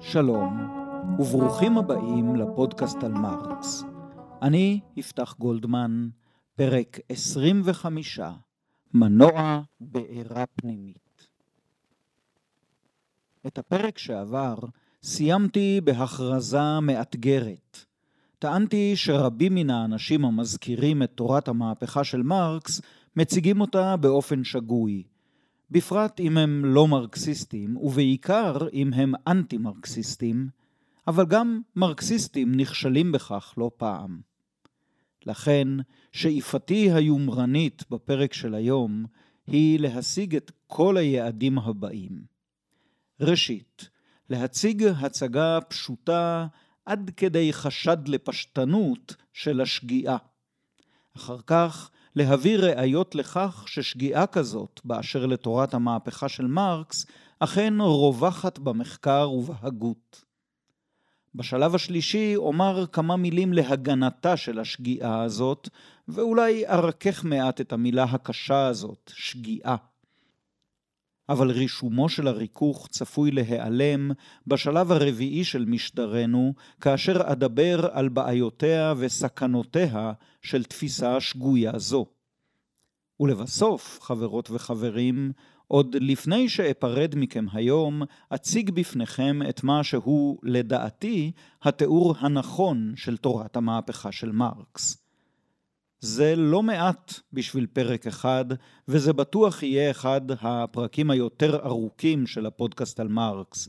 שלום, וברוכים הבאים לפודקאסט על מרקס. אני יפתח גולדמן, פרק 25, מנוע בעירה פנימית. את הפרק שעבר סיימתי בהכרזה מאתגרת. טענתי שרבים מן האנשים המזכירים את תורת המהפכה של מרקס מציגים אותה באופן שגוי, בפרט אם הם לא מרקסיסטים, ובעיקר אם הם אנטי-מרקסיסטים, אבל גם מרקסיסטים נכשלים בכך לא פעם. לכן, שאיפתי היומרנית בפרק של היום היא להשיג את כל היעדים הבאים. ראשית, להציג הצגה פשוטה עד כדי חשד לפשטנות של השגיאה. אחר כך, להביא ראיות לכך ששגיאה כזאת, באשר לתורת המהפכה של מרקס, אכן רווחת במחקר ובהגות. בשלב השלישי אומר כמה מילים להגנתה של השגיאה הזאת, ואולי ארכך מעט את המילה הקשה הזאת, שגיאה. אבל רישומו של הריכוך צפוי להיעלם בשלב הרביעי של משדרנו, כאשר אדבר על בעיותיה וסכנותיה של תפיסה שגויה זו. ולבסוף, חברות וחברים, עוד לפני שאפרד מכם היום, אציג בפניכם את מה שהוא, לדעתי, התיאור הנכון של תורת המהפכה של מרקס. זה לא מעט בשביל פרק אחד, וזה בטוח יהיה אחד הפרקים היותר ארוכים של הפודקאסט על מרקס,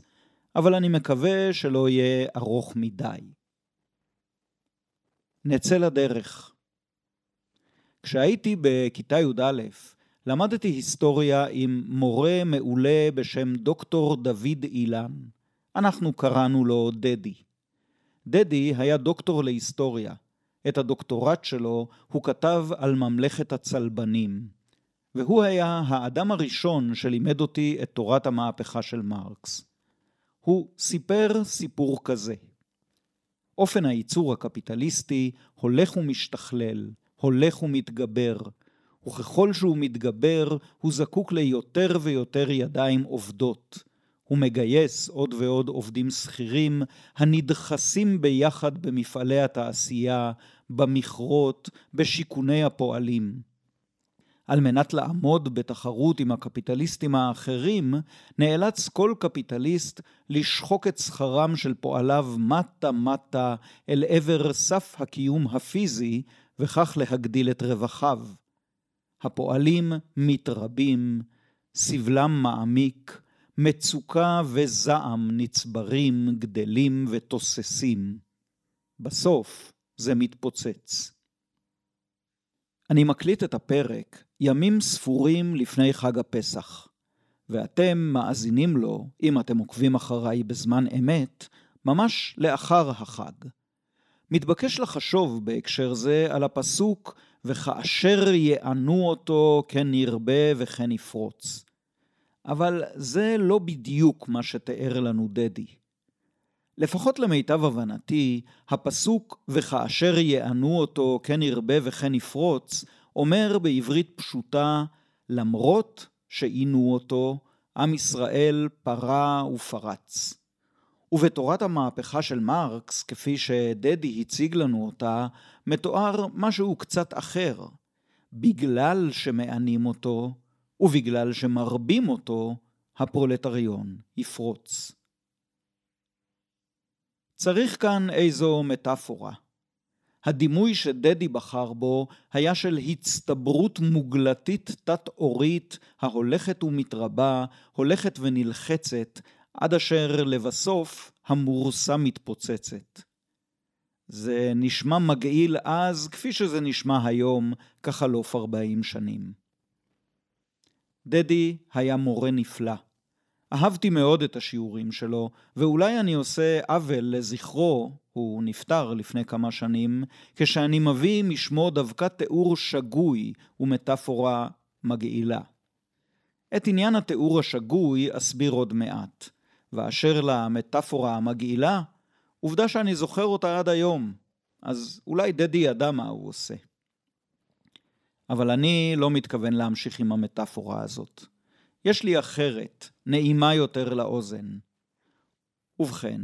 אבל אני מקווה שלא יהיה ארוך מדי. נצא לדרך. כשהייתי בכיתה י"א, למדתי היסטוריה עם מורה מעולה בשם דוקטור דוד אילן. אנחנו קראנו לו דדי. דדי היה דוקטור להיסטוריה. את הדוקטורט שלו הוא כתב על ממלכת הצלבנים. והוא היה האדם הראשון שלימד אותי את תורת המהפכה של מרקס. הוא סיפר סיפור כזה. אופן הייצור הקפיטליסטי הולך ומשתכלל, הולך ומתגבר, וככל שהוא מתגבר, הוא זקוק ליותר ויותר ידיים עובדות. הוא מגייס עוד ועוד עובדים שכירים הנדחסים ביחד במפעלי התעשייה, במכרות, בשיכוני הפועלים. על מנת לעמוד בתחרות עם הקפיטליסטים האחרים, נאלץ כל קפיטליסט לשחוק את שכרם של פועליו מטה-מטה אל עבר סף הקיום הפיזי, וכך להגדיל את רווחיו. הפועלים מתרבים, סבלם מעמיק, מצוקה וזעם נצברים, גדלים ותוססים. בסוף זה מתפוצץ. אני מקליט את הפרק ימים ספורים לפני חג הפסח, ואתם מאזינים לו, אם אתם עוקבים אחריי בזמן אמת, ממש לאחר החג. מתבקש לחשוב בהקשר זה על הפסוק וכאשר יענו אותו כן ירבה וכן יפרוץ. אבל זה לא בדיוק מה שתיאר לנו דדי. לפחות למיטב הבנתי, הפסוק וכאשר יענו אותו כן ירבה וכן יפרוץ, אומר בעברית פשוטה, למרות שעינו אותו, עם ישראל פרה ופרץ. ובתורת המהפכה של מרקס, כפי שדדי הציג לנו אותה, מתואר משהו קצת אחר. בגלל שמענים אותו, ובגלל שמרבים אותו, הפרולטריון יפרוץ. צריך כאן איזו מטאפורה. הדימוי שדדי בחר בו היה של הצטברות מוגלתית תת-עורית ההולכת ומתרבה, הולכת ונלחצת, עד אשר לבסוף המורסה מתפוצצת. זה נשמע מגעיל אז, כפי שזה נשמע היום, כחלוף ארבעים שנים. דדי היה מורה נפלא. אהבתי מאוד את השיעורים שלו, ואולי אני עושה עוול לזכרו, הוא נפטר לפני כמה שנים, כשאני מביא משמו דווקא תיאור שגוי ומטאפורה מגעילה. את עניין התיאור השגוי אסביר עוד מעט. ואשר למטאפורה המגעילה, עובדה שאני זוכר אותה עד היום, אז אולי דדי ידע מה הוא עושה. אבל אני לא מתכוון להמשיך עם המטאפורה הזאת. יש לי אחרת, נעימה יותר לאוזן. ובכן,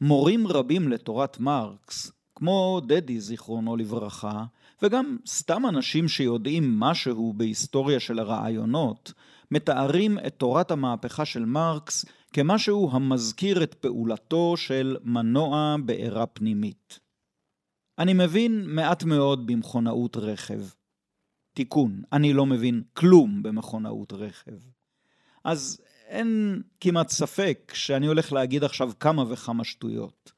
מורים רבים לתורת מרקס, כמו דדי זיכרונו לברכה, וגם סתם אנשים שיודעים משהו בהיסטוריה של הרעיונות, מתארים את תורת המהפכה של מרקס כמשהו המזכיר את פעולתו של מנוע בעירה פנימית. אני מבין מעט מאוד במכונאות רכב. תיקון, אני לא מבין כלום במכונאות רכב. אז אין כמעט ספק שאני הולך להגיד עכשיו כמה וכמה שטויות.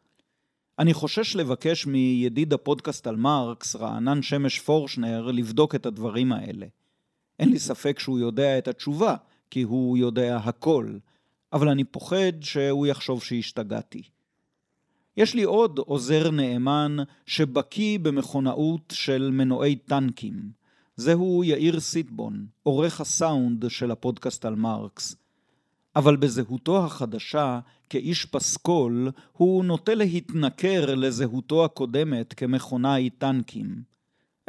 אני חושש לבקש מידיד הפודקאסט על מרקס, רענן שמש פורשנר, לבדוק את הדברים האלה. אין לי ספק שהוא יודע את התשובה, כי הוא יודע הכל, אבל אני פוחד שהוא יחשוב שהשתגעתי. יש לי עוד עוזר נאמן שבקיא במכונאות של מנועי טנקים. זהו יאיר סיטבון, עורך הסאונד של הפודקאסט על מרקס. אבל בזהותו החדשה, כאיש פסקול, הוא נוטה להתנכר לזהותו הקודמת כמכונאי טנקים.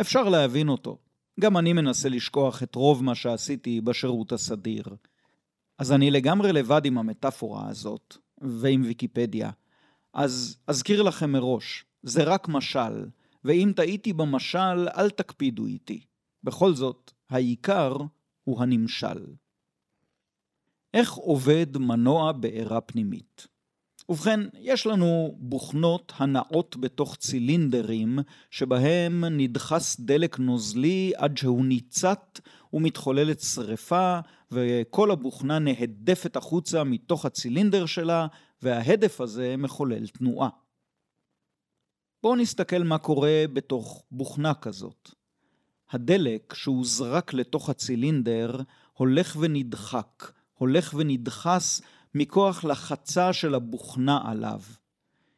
אפשר להבין אותו. גם אני מנסה לשכוח את רוב מה שעשיתי בשירות הסדיר. אז אני לגמרי לבד עם המטאפורה הזאת, ועם ויקיפדיה. אז אזכיר לכם מראש, זה רק משל, ואם טעיתי במשל, אל תקפידו איתי. בכל זאת, העיקר הוא הנמשל. איך עובד מנוע בעירה פנימית? ובכן, יש לנו בוכנות הנעות בתוך צילינדרים, שבהם נדחס דלק נוזלי עד שהוא ניצת ומתחוללת שרפה, וכל הבוכנה נהדפת החוצה מתוך הצילינדר שלה, וההדף הזה מחולל תנועה. בואו נסתכל מה קורה בתוך בוכנה כזאת. הדלק שהוזרק לתוך הצילינדר הולך ונדחק, הולך ונדחס מכוח לחצה של הבוכנה עליו.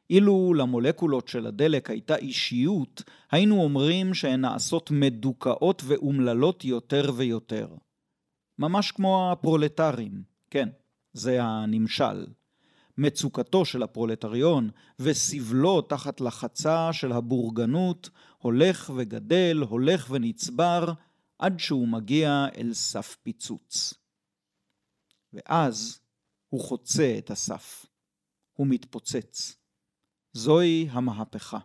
אילו למולקולות של הדלק הייתה אישיות, היינו אומרים שהן נעשות מדוכאות ואומללות יותר ויותר. ממש כמו הפרולטרים, כן, זה הנמשל. מצוקתו של הפרולטריון וסבלו תחת לחצה של הבורגנות הולך וגדל, הולך ונצבר, עד שהוא מגיע אל סף פיצוץ. ואז הוא חוצה את הסף. הוא מתפוצץ. זוהי המהפכה.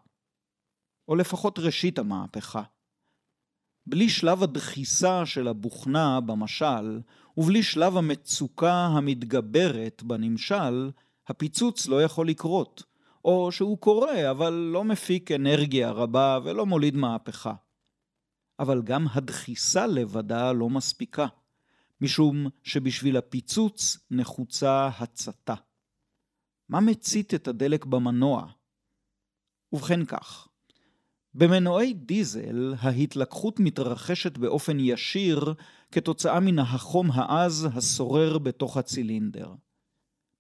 או לפחות ראשית המהפכה. בלי שלב הדחיסה של הבוכנה במשל, ובלי שלב המצוקה המתגברת בנמשל, הפיצוץ לא יכול לקרות. או שהוא קורה, אבל לא מפיק אנרגיה רבה ולא מוליד מהפכה. אבל גם הדחיסה לבדה לא מספיקה. משום שבשביל הפיצוץ נחוצה הצתה. מה מצית את הדלק במנוע? ובכן כך, במנועי דיזל ההתלקחות מתרחשת באופן ישיר כתוצאה מן החום העז השורר בתוך הצילינדר.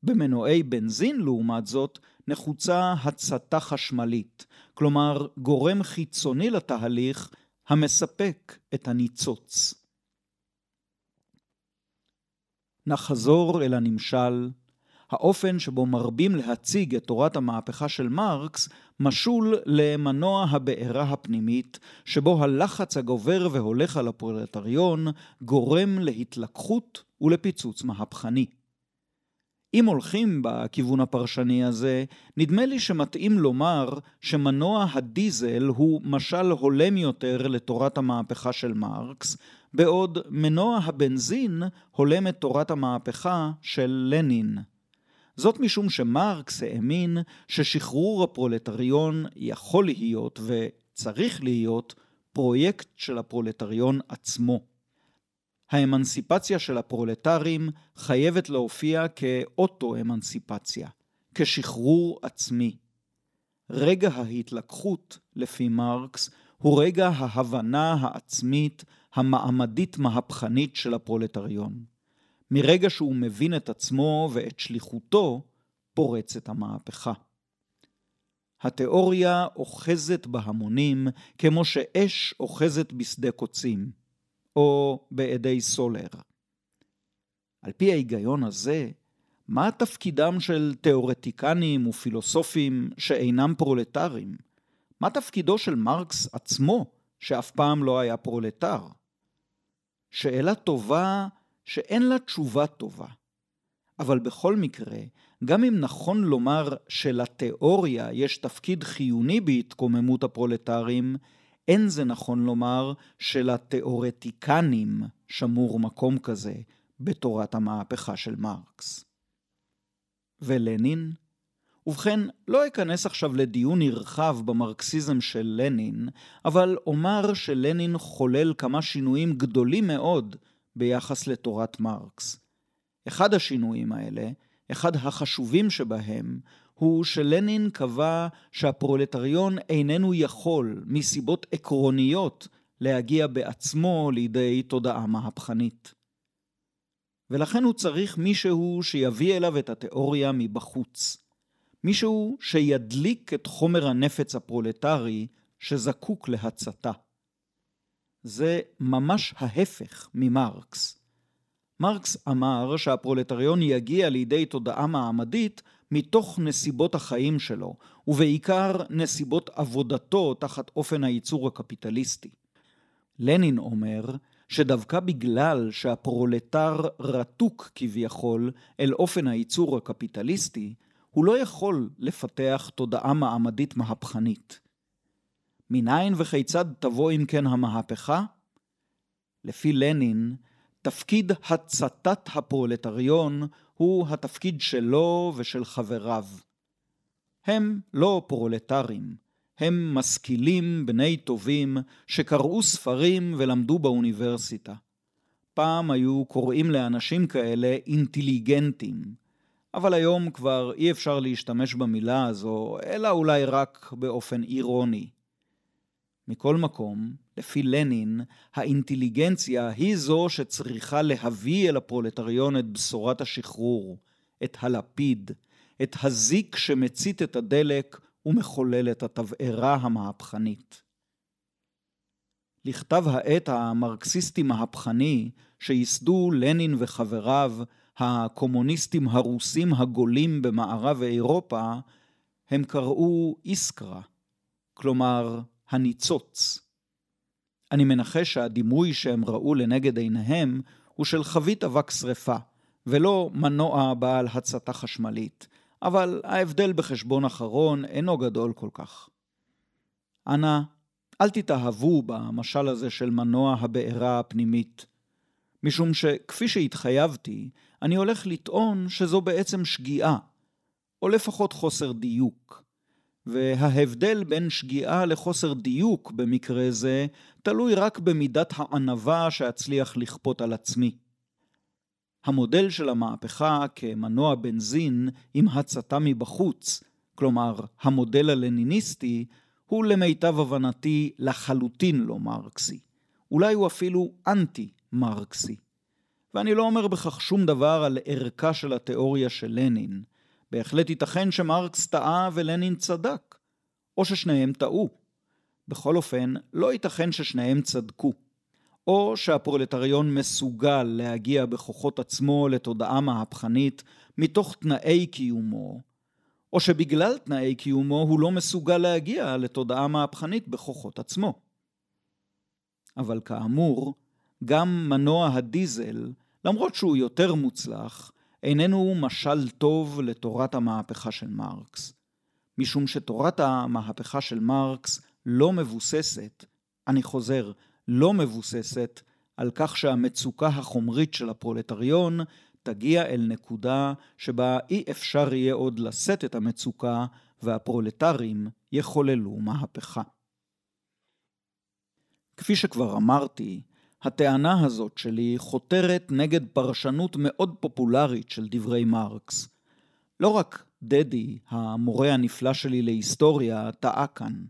במנועי בנזין, לעומת זאת, נחוצה הצתה חשמלית, כלומר גורם חיצוני לתהליך המספק את הניצוץ. נחזור אל הנמשל. האופן שבו מרבים להציג את תורת המהפכה של מרקס משול למנוע הבעירה הפנימית, שבו הלחץ הגובר והולך על הפרולטריון גורם להתלקחות ולפיצוץ מהפכני. אם הולכים בכיוון הפרשני הזה, נדמה לי שמתאים לומר שמנוע הדיזל הוא משל הולם יותר לתורת המהפכה של מרקס, בעוד מנוע הבנזין הולם את תורת המהפכה של לנין. זאת משום שמרקס האמין ששחרור הפרולטריון יכול להיות וצריך להיות פרויקט של הפרולטריון עצמו. האמנסיפציה של הפרולטרים חייבת להופיע כאוטו-אמנסיפציה, כשחרור עצמי. רגע ההתלקחות, לפי מרקס, הוא רגע ההבנה העצמית המעמדית-מהפכנית של הפרולטריון. מרגע שהוא מבין את עצמו ואת שליחותו, פורצת המהפכה. התיאוריה אוחזת בהמונים כמו שאש אוחזת בשדה קוצים, או באדי סולר. על פי ההיגיון הזה, מה תפקידם של תאורטיקנים ופילוסופים שאינם פרולטרים? מה תפקידו של מרקס עצמו, שאף פעם לא היה פרולטר? שאלה טובה שאין לה תשובה טובה. אבל בכל מקרה, גם אם נכון לומר שלתיאוריה יש תפקיד חיוני בהתקוממות הפרולטרים, אין זה נכון לומר שלתאורטיקנים שמור מקום כזה בתורת המהפכה של מרקס. ולנין? ובכן, לא אכנס עכשיו לדיון נרחב במרקסיזם של לנין, אבל אומר שלנין חולל כמה שינויים גדולים מאוד ביחס לתורת מרקס. אחד השינויים האלה, אחד החשובים שבהם, הוא שלנין קבע שהפרולטריון איננו יכול, מסיבות עקרוניות, להגיע בעצמו לידי תודעה מהפכנית. ולכן הוא צריך מישהו שיביא אליו את התיאוריה מבחוץ. מישהו שידליק את חומר הנפץ הפרולטרי שזקוק להצתה. זה ממש ההפך ממרקס. מרקס אמר שהפרולטריון יגיע לידי תודעה מעמדית מתוך נסיבות החיים שלו, ובעיקר נסיבות עבודתו תחת אופן הייצור הקפיטליסטי. לנין אומר שדווקא בגלל שהפרולטר רתוק כביכול אל אופן הייצור הקפיטליסטי, הוא לא יכול לפתח תודעה מעמדית מהפכנית. מניין וכיצד תבוא אם כן המהפכה? לפי לנין, תפקיד הצתת הפרולטריון הוא התפקיד שלו ושל חבריו. הם לא פרולטרים, הם משכילים בני טובים שקראו ספרים ולמדו באוניברסיטה. פעם היו קוראים לאנשים כאלה אינטליגנטים, אבל היום כבר אי אפשר להשתמש במילה הזו, אלא אולי רק באופן אירוני. מכל מקום, לפי לנין, האינטליגנציה היא זו שצריכה להביא אל הפרולטריון את בשורת השחרור, את הלפיד, את הזיק שמצית את הדלק ומחולל את התבערה המהפכנית. לכתב העת המרקסיסטי-מהפכני שייסדו לנין וחבריו, הקומוניסטים הרוסים הגולים במערב אירופה, הם קראו איסקרה, כלומר הניצוץ. אני מנחש שהדימוי שהם ראו לנגד עיניהם הוא של חבית אבק שרפה, ולא מנוע בעל הצתה חשמלית, אבל ההבדל בחשבון אחרון אינו גדול כל כך. אנא, אל תתאהבו במשל הזה של מנוע הבעירה הפנימית, משום שכפי שהתחייבתי, אני הולך לטעון שזו בעצם שגיאה, או לפחות חוסר דיוק. וההבדל בין שגיאה לחוסר דיוק במקרה זה, תלוי רק במידת הענווה שאצליח לכפות על עצמי. המודל של המהפכה כמנוע בנזין עם הצתה מבחוץ, כלומר המודל הלניניסטי, הוא למיטב הבנתי לחלוטין לא מרקסי. אולי הוא אפילו אנטי-מרקסי. ואני לא אומר בכך שום דבר על ערכה של התיאוריה של לנין. בהחלט ייתכן שמרקס טעה ולנין צדק, או ששניהם טעו. בכל אופן, לא ייתכן ששניהם צדקו. או שהפרולטריון מסוגל להגיע בכוחות עצמו לתודעה מהפכנית מתוך תנאי קיומו, או שבגלל תנאי קיומו הוא לא מסוגל להגיע לתודעה מהפכנית בכוחות עצמו. אבל כאמור, גם מנוע הדיזל, למרות שהוא יותר מוצלח, איננו משל טוב לתורת המהפכה של מרקס. משום שתורת המהפכה של מרקס לא מבוססת, אני חוזר, לא מבוססת על כך שהמצוקה החומרית של הפרולטריון תגיע אל נקודה שבה אי אפשר יהיה עוד לשאת את המצוקה והפרולטרים יחוללו מהפכה. כפי שכבר אמרתי, הטענה הזאת שלי חותרת נגד פרשנות מאוד פופולרית של דברי מרקס. לא רק דדי, המורה הנפלא שלי להיסטוריה, טעה כאן.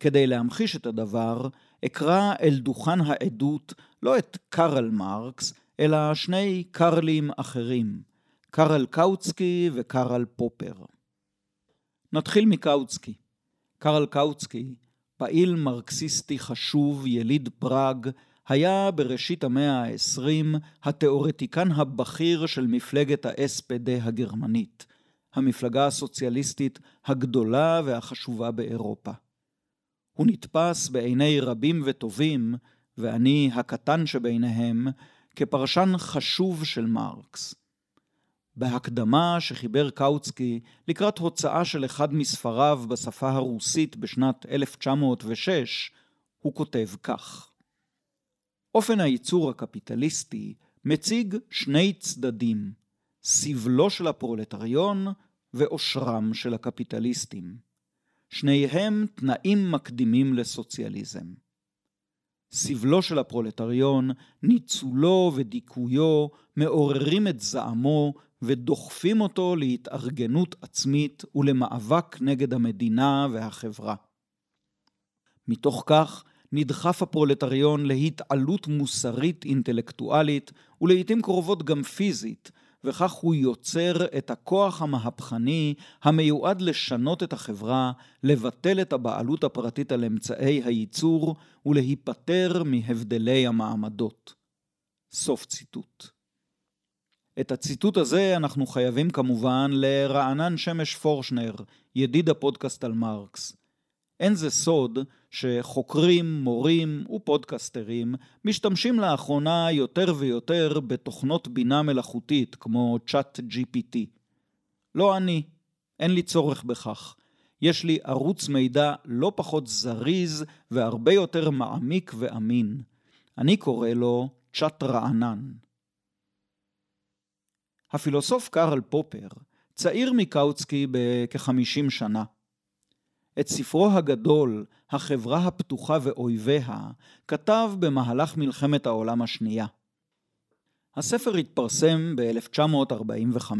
כדי להמחיש את הדבר, אקרא אל דוכן העדות לא את קרל מרקס, אלא שני קרלים אחרים, קרל קאוצקי וקרל פופר. נתחיל מקאוצקי. קרל קאוצקי, פעיל מרקסיסטי חשוב, יליד פראג, היה בראשית המאה ה-20 התאורטיקן הבכיר של מפלגת ה-SPD הגרמנית, המפלגה הסוציאליסטית הגדולה והחשובה באירופה. הוא נתפס בעיני רבים וטובים, ואני הקטן שביניהם, כפרשן חשוב של מרקס. בהקדמה שחיבר קאוצקי לקראת הוצאה של אחד מספריו בשפה הרוסית בשנת 1906, הוא כותב כך: אופן הייצור הקפיטליסטי מציג שני צדדים, סבלו של הפרולטריון ועושרם של הקפיטליסטים. שניהם תנאים מקדימים לסוציאליזם. סבלו של הפרולטריון, ניצולו ודיכויו מעוררים את זעמו ודוחפים אותו להתארגנות עצמית ולמאבק נגד המדינה והחברה. מתוך כך נדחף הפרולטריון להתעלות מוסרית אינטלקטואלית ולעיתים קרובות גם פיזית, וכך הוא יוצר את הכוח המהפכני המיועד לשנות את החברה, לבטל את הבעלות הפרטית על אמצעי הייצור ולהיפטר מהבדלי המעמדות. סוף ציטוט. את הציטוט הזה אנחנו חייבים כמובן לרענן שמש פורשנר, ידיד הפודקאסט על מרקס. אין זה סוד שחוקרים, מורים ופודקסטרים משתמשים לאחרונה יותר ויותר בתוכנות בינה מלאכותית כמו צ'אט GPT. לא אני, אין לי צורך בכך. יש לי ערוץ מידע לא פחות זריז והרבה יותר מעמיק ואמין. אני קורא לו צ'אט רענן. הפילוסוף קרל פופר צעיר מקאוצקי בכ-50 שנה. את ספרו הגדול, החברה הפתוחה ואויביה, כתב במהלך מלחמת העולם השנייה. הספר התפרסם ב-1945.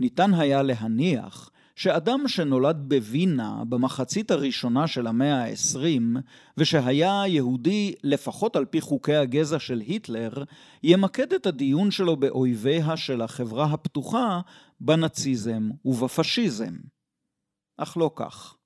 ניתן היה להניח שאדם שנולד בווינה במחצית הראשונה של המאה ה-20, ושהיה יהודי לפחות על פי חוקי הגזע של היטלר, ימקד את הדיון שלו באויביה של החברה הפתוחה בנאציזם ובפשיזם. אך לא כך.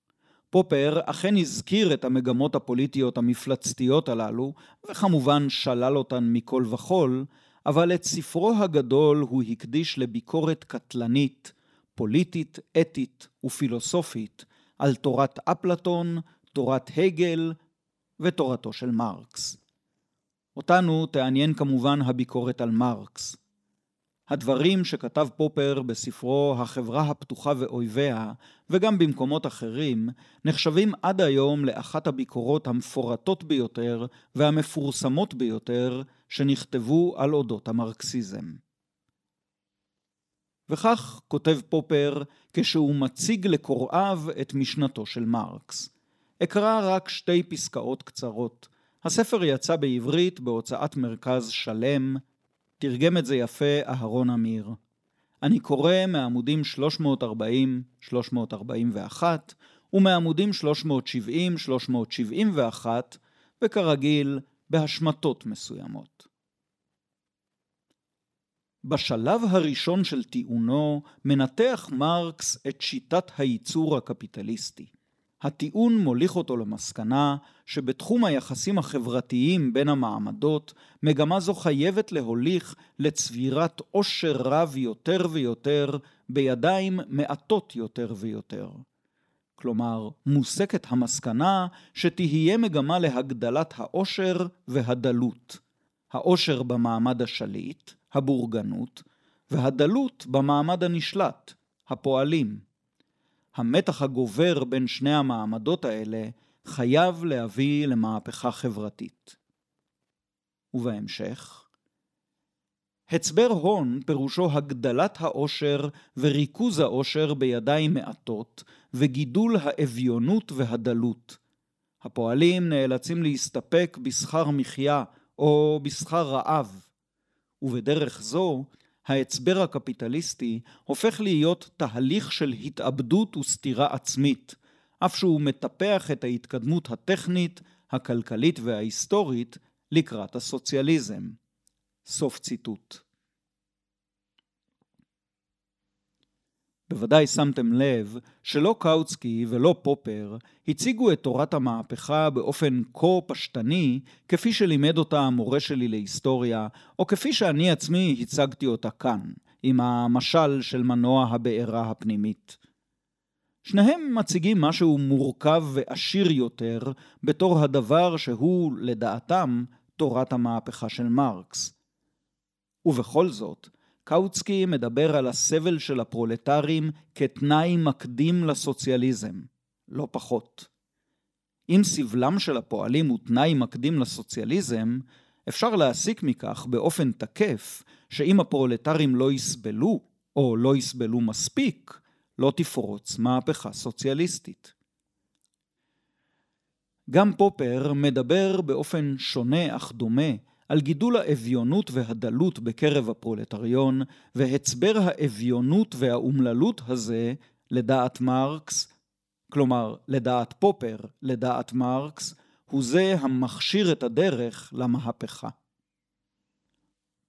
פופר אכן הזכיר את המגמות הפוליטיות המפלצתיות הללו, וכמובן שלל אותן מכל וכול, אבל את ספרו הגדול הוא הקדיש לביקורת קטלנית, פוליטית, אתית ופילוסופית על תורת אפלטון, תורת הגל ותורתו של מרקס. אותנו תעניין כמובן הביקורת על מרקס. הדברים שכתב פופר בספרו "החברה הפתוחה ואויביה", וגם במקומות אחרים, נחשבים עד היום לאחת הביקורות המפורטות ביותר והמפורסמות ביותר שנכתבו על אודות המרקסיזם. וכך כותב פופר כשהוא מציג לקוראיו את משנתו של מרקס. אקרא רק שתי פסקאות קצרות. הספר יצא בעברית בהוצאת מרכז שלם, תרגם את זה יפה אהרון אמיר. אני קורא מעמודים 340-341 ומעמודים 370-371 וכרגיל בהשמטות מסוימות. בשלב הראשון של טיעונו מנתח מרקס את שיטת הייצור הקפיטליסטי. הטיעון מוליך אותו למסקנה שבתחום היחסים החברתיים בין המעמדות, מגמה זו חייבת להוליך לצבירת עושר רב יותר ויותר בידיים מעטות יותר ויותר. כלומר, מוסקת המסקנה שתהיה מגמה להגדלת העושר והדלות. העושר במעמד השליט, הבורגנות, והדלות במעמד הנשלט, הפועלים. המתח הגובר בין שני המעמדות האלה חייב להביא למהפכה חברתית. ובהמשך, הצבר הון פירושו הגדלת העושר וריכוז העושר בידיים מעטות וגידול האביונות והדלות. הפועלים נאלצים להסתפק בשכר מחיה או בשכר רעב, ובדרך זו ההצבר הקפיטליסטי הופך להיות תהליך של התאבדות וסתירה עצמית, אף שהוא מטפח את ההתקדמות הטכנית, הכלכלית וההיסטורית לקראת הסוציאליזם. סוף ציטוט. בוודאי שמתם לב שלא קאוצקי ולא פופר הציגו את תורת המהפכה באופן כה פשטני כפי שלימד אותה המורה שלי להיסטוריה, או כפי שאני עצמי הצגתי אותה כאן, עם המשל של מנוע הבעירה הפנימית. שניהם מציגים משהו מורכב ועשיר יותר בתור הדבר שהוא, לדעתם, תורת המהפכה של מרקס. ובכל זאת, קאוצקי מדבר על הסבל של הפרולטרים כתנאי מקדים לסוציאליזם, לא פחות. אם סבלם של הפועלים הוא תנאי מקדים לסוציאליזם, אפשר להסיק מכך באופן תקף שאם הפרולטרים לא יסבלו, או לא יסבלו מספיק, לא תפרוץ מהפכה סוציאליסטית. גם פופר מדבר באופן שונה אך דומה על גידול האביונות והדלות בקרב הפרולטריון, והצבר האביונות והאומללות הזה, לדעת מרקס, כלומר, לדעת פופר, לדעת מרקס, הוא זה המכשיר את הדרך למהפכה.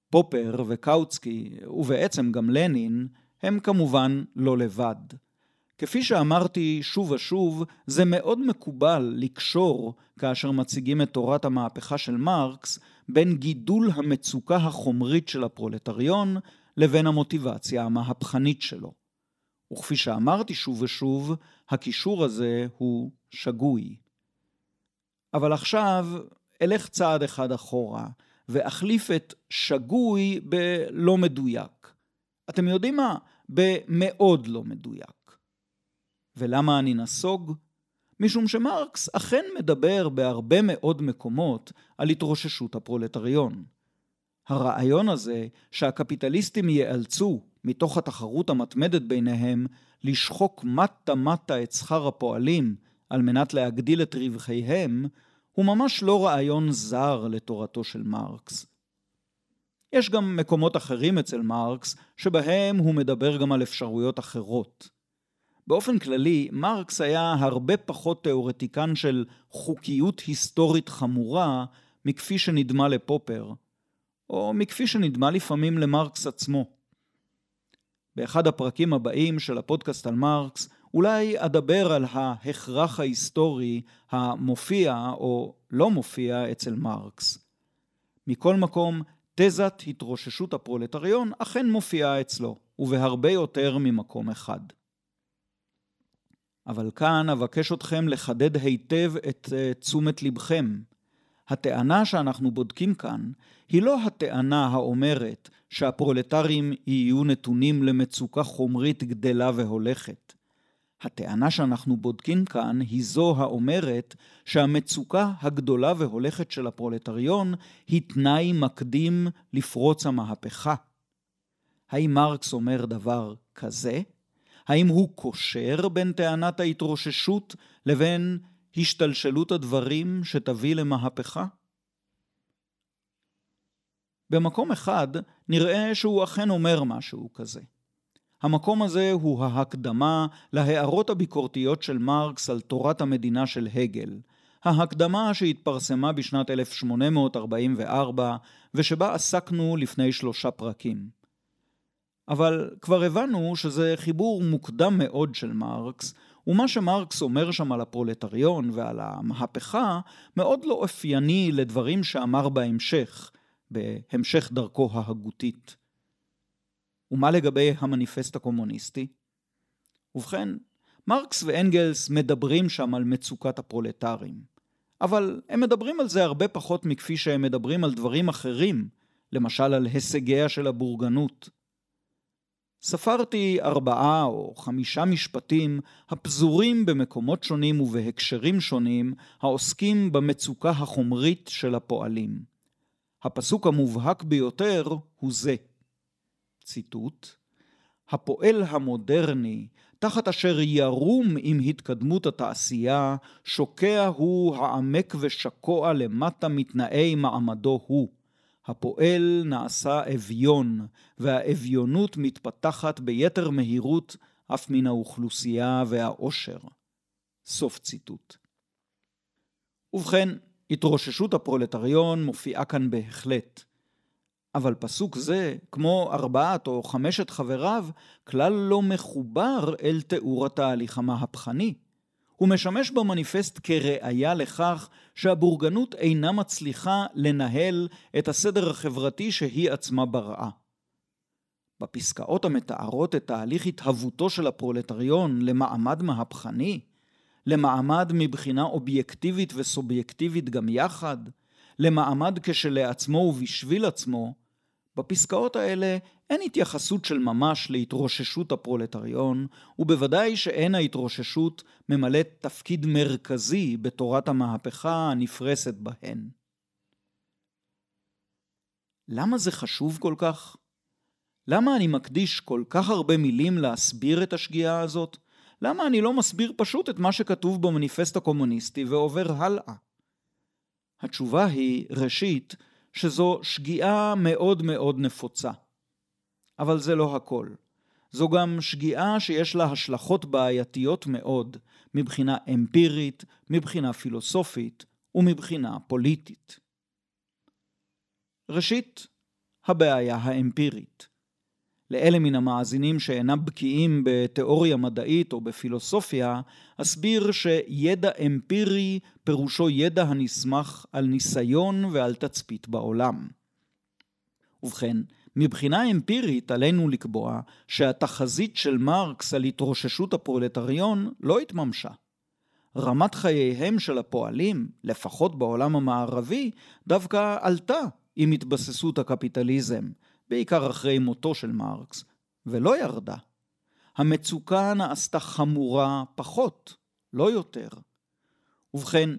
פופר וקאוצקי, ובעצם גם לנין, הם כמובן לא לבד. כפי שאמרתי שוב ושוב, זה מאוד מקובל לקשור, כאשר מציגים את תורת המהפכה של מרקס, בין גידול המצוקה החומרית של הפרולטריון לבין המוטיבציה המהפכנית שלו. וכפי שאמרתי שוב ושוב, הקישור הזה הוא שגוי. אבל עכשיו אלך צעד אחד אחורה, ואחליף את שגוי בלא מדויק. אתם יודעים מה? במאוד לא מדויק. ולמה אני נסוג? משום שמרקס אכן מדבר בהרבה מאוד מקומות על התרוששות הפרולטריון. הרעיון הזה שהקפיטליסטים ייאלצו, מתוך התחרות המתמדת ביניהם, לשחוק מטה מטה את שכר הפועלים על מנת להגדיל את רווחיהם, הוא ממש לא רעיון זר לתורתו של מרקס. יש גם מקומות אחרים אצל מרקס, שבהם הוא מדבר גם על אפשרויות אחרות. באופן כללי, מרקס היה הרבה פחות תיאורטיקן של חוקיות היסטורית חמורה מכפי שנדמה לפופר, או מכפי שנדמה לפעמים למרקס עצמו. באחד הפרקים הבאים של הפודקאסט על מרקס, אולי אדבר על ההכרח ההיסטורי המופיע או לא מופיע אצל מרקס. מכל מקום, תזת התרוששות הפרולטריון אכן מופיעה אצלו, ובהרבה יותר ממקום אחד. אבל כאן אבקש אתכם לחדד היטב את uh, תשומת לבכם. הטענה שאנחנו בודקים כאן היא לא הטענה האומרת שהפרולטרים יהיו נתונים למצוקה חומרית גדלה והולכת. הטענה שאנחנו בודקים כאן היא זו האומרת שהמצוקה הגדולה והולכת של הפרולטריון היא תנאי מקדים לפרוץ המהפכה. האם מרקס אומר דבר כזה? האם הוא קושר בין טענת ההתרוששות לבין השתלשלות הדברים שתביא למהפכה? במקום אחד נראה שהוא אכן אומר משהו כזה. המקום הזה הוא ההקדמה להערות הביקורתיות של מרקס על תורת המדינה של הגל, ההקדמה שהתפרסמה בשנת 1844 ושבה עסקנו לפני שלושה פרקים. אבל כבר הבנו שזה חיבור מוקדם מאוד של מרקס, ומה שמרקס אומר שם על הפרולטריון ועל המהפכה מאוד לא אופייני לדברים שאמר בהמשך, בהמשך דרכו ההגותית. ומה לגבי המניפסט הקומוניסטי? ובכן, מרקס ואנגלס מדברים שם על מצוקת הפרולטרים, אבל הם מדברים על זה הרבה פחות מכפי שהם מדברים על דברים אחרים, למשל על הישגיה של הבורגנות. ספרתי ארבעה או חמישה משפטים הפזורים במקומות שונים ובהקשרים שונים העוסקים במצוקה החומרית של הפועלים. הפסוק המובהק ביותר הוא זה, ציטוט, הפועל המודרני, תחת אשר ירום עם התקדמות התעשייה, שוקע הוא העמק ושקוע למטה מתנאי מעמדו הוא. הפועל נעשה אביון, והאביונות מתפתחת ביתר מהירות אף מן האוכלוסייה והעושר. סוף ציטוט. ובכן, התרוששות הפרולטריון מופיעה כאן בהחלט. אבל פסוק זה, כמו ארבעת או חמשת חבריו, כלל לא מחובר אל תיאור התהליך המהפכני. הוא משמש במניפסט כראיה לכך שהבורגנות אינה מצליחה לנהל את הסדר החברתי שהיא עצמה בראה. בפסקאות המתארות את תהליך התהוותו של הפרולטריון למעמד מהפכני, למעמד מבחינה אובייקטיבית וסובייקטיבית גם יחד, למעמד כשלעצמו ובשביל עצמו, בפסקאות האלה אין התייחסות של ממש להתרוששות הפרולטריון, ובוודאי שאין ההתרוששות ממלאת תפקיד מרכזי בתורת המהפכה הנפרסת בהן. למה זה חשוב כל כך? למה אני מקדיש כל כך הרבה מילים להסביר את השגיאה הזאת? למה אני לא מסביר פשוט את מה שכתוב במניפסט הקומוניסטי ועובר הלאה? התשובה היא, ראשית, שזו שגיאה מאוד מאוד נפוצה. אבל זה לא הכל. זו גם שגיאה שיש לה השלכות בעייתיות מאוד, מבחינה אמפירית, מבחינה פילוסופית ומבחינה פוליטית. ראשית, הבעיה האמפירית. לאלה מן המאזינים שאינם בקיאים בתיאוריה מדעית או בפילוסופיה, אסביר שידע אמפירי פירושו ידע הנסמך על ניסיון ועל תצפית בעולם. ובכן, מבחינה אמפירית עלינו לקבוע שהתחזית של מרקס על התרוששות הפרולטריון לא התממשה. רמת חייהם של הפועלים, לפחות בעולם המערבי, דווקא עלתה עם התבססות הקפיטליזם, בעיקר אחרי מותו של מרקס, ולא ירדה. המצוקה נעשתה חמורה פחות, לא יותר. ובכן,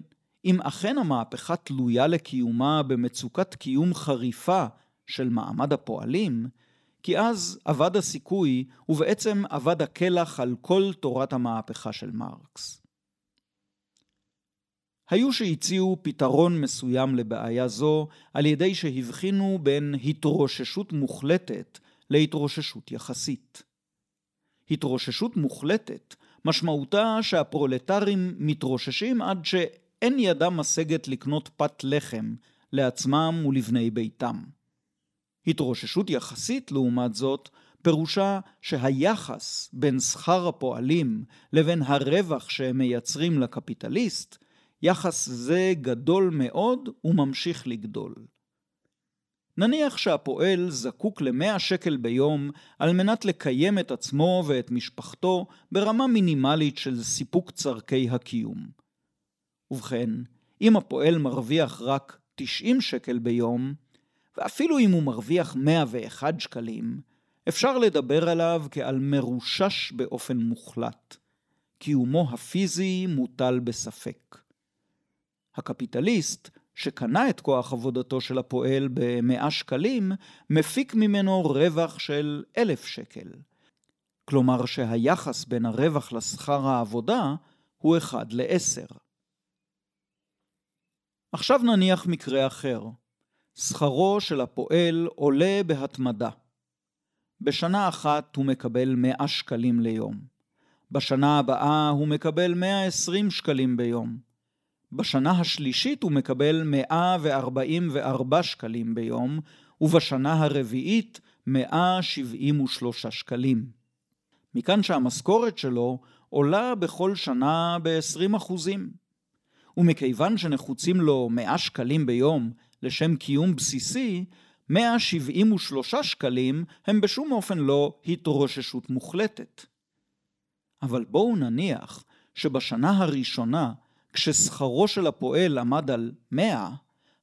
אם אכן המהפכה תלויה לקיומה במצוקת קיום חריפה של מעמד הפועלים, כי אז אבד הסיכוי ובעצם אבד הקלח על כל תורת המהפכה של מרקס. היו שהציעו פתרון מסוים לבעיה זו על ידי שהבחינו בין התרוששות מוחלטת להתרוששות יחסית. התרוששות מוחלטת משמעותה שהפרולטרים מתרוששים עד שאין ידם משגת לקנות פת לחם לעצמם ולבני ביתם. התרוששות יחסית, לעומת זאת, פירושה שהיחס בין שכר הפועלים לבין הרווח שהם מייצרים לקפיטליסט יחס זה גדול מאוד וממשיך לגדול. נניח שהפועל זקוק למאה שקל ביום על מנת לקיים את עצמו ואת משפחתו ברמה מינימלית של סיפוק צורכי הקיום. ובכן, אם הפועל מרוויח רק 90 שקל ביום, ואפילו אם הוא מרוויח 101 שקלים, אפשר לדבר עליו כעל מרושש באופן מוחלט. קיומו הפיזי מוטל בספק. הקפיטליסט, שקנה את כוח עבודתו של הפועל במאה שקלים, מפיק ממנו רווח של אלף שקל. כלומר שהיחס בין הרווח לשכר העבודה הוא אחד לעשר. עכשיו נניח מקרה אחר. שכרו של הפועל עולה בהתמדה. בשנה אחת הוא מקבל מאה שקלים ליום. בשנה הבאה הוא מקבל 120 שקלים ביום. בשנה השלישית הוא מקבל 144 שקלים ביום, ובשנה הרביעית 173 שקלים. מכאן שהמשכורת שלו עולה בכל שנה ב-20 אחוזים. ומכיוון שנחוצים לו 100 שקלים ביום לשם קיום בסיסי, 173 שקלים הם בשום אופן לא התרוששות מוחלטת. אבל בואו נניח שבשנה הראשונה כששכרו של הפועל עמד על 100,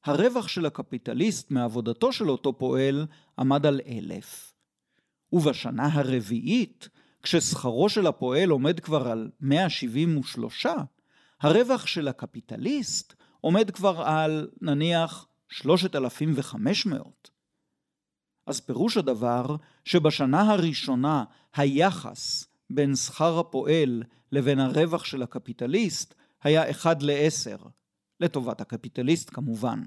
הרווח של הקפיטליסט מעבודתו של אותו פועל עמד על 1,000. ובשנה הרביעית, כששכרו של הפועל עומד כבר על 173, הרווח של הקפיטליסט עומד כבר על נניח 3,500. אז פירוש הדבר שבשנה הראשונה היחס בין שכר הפועל לבין הרווח של הקפיטליסט היה אחד לעשר, לטובת הקפיטליסט כמובן.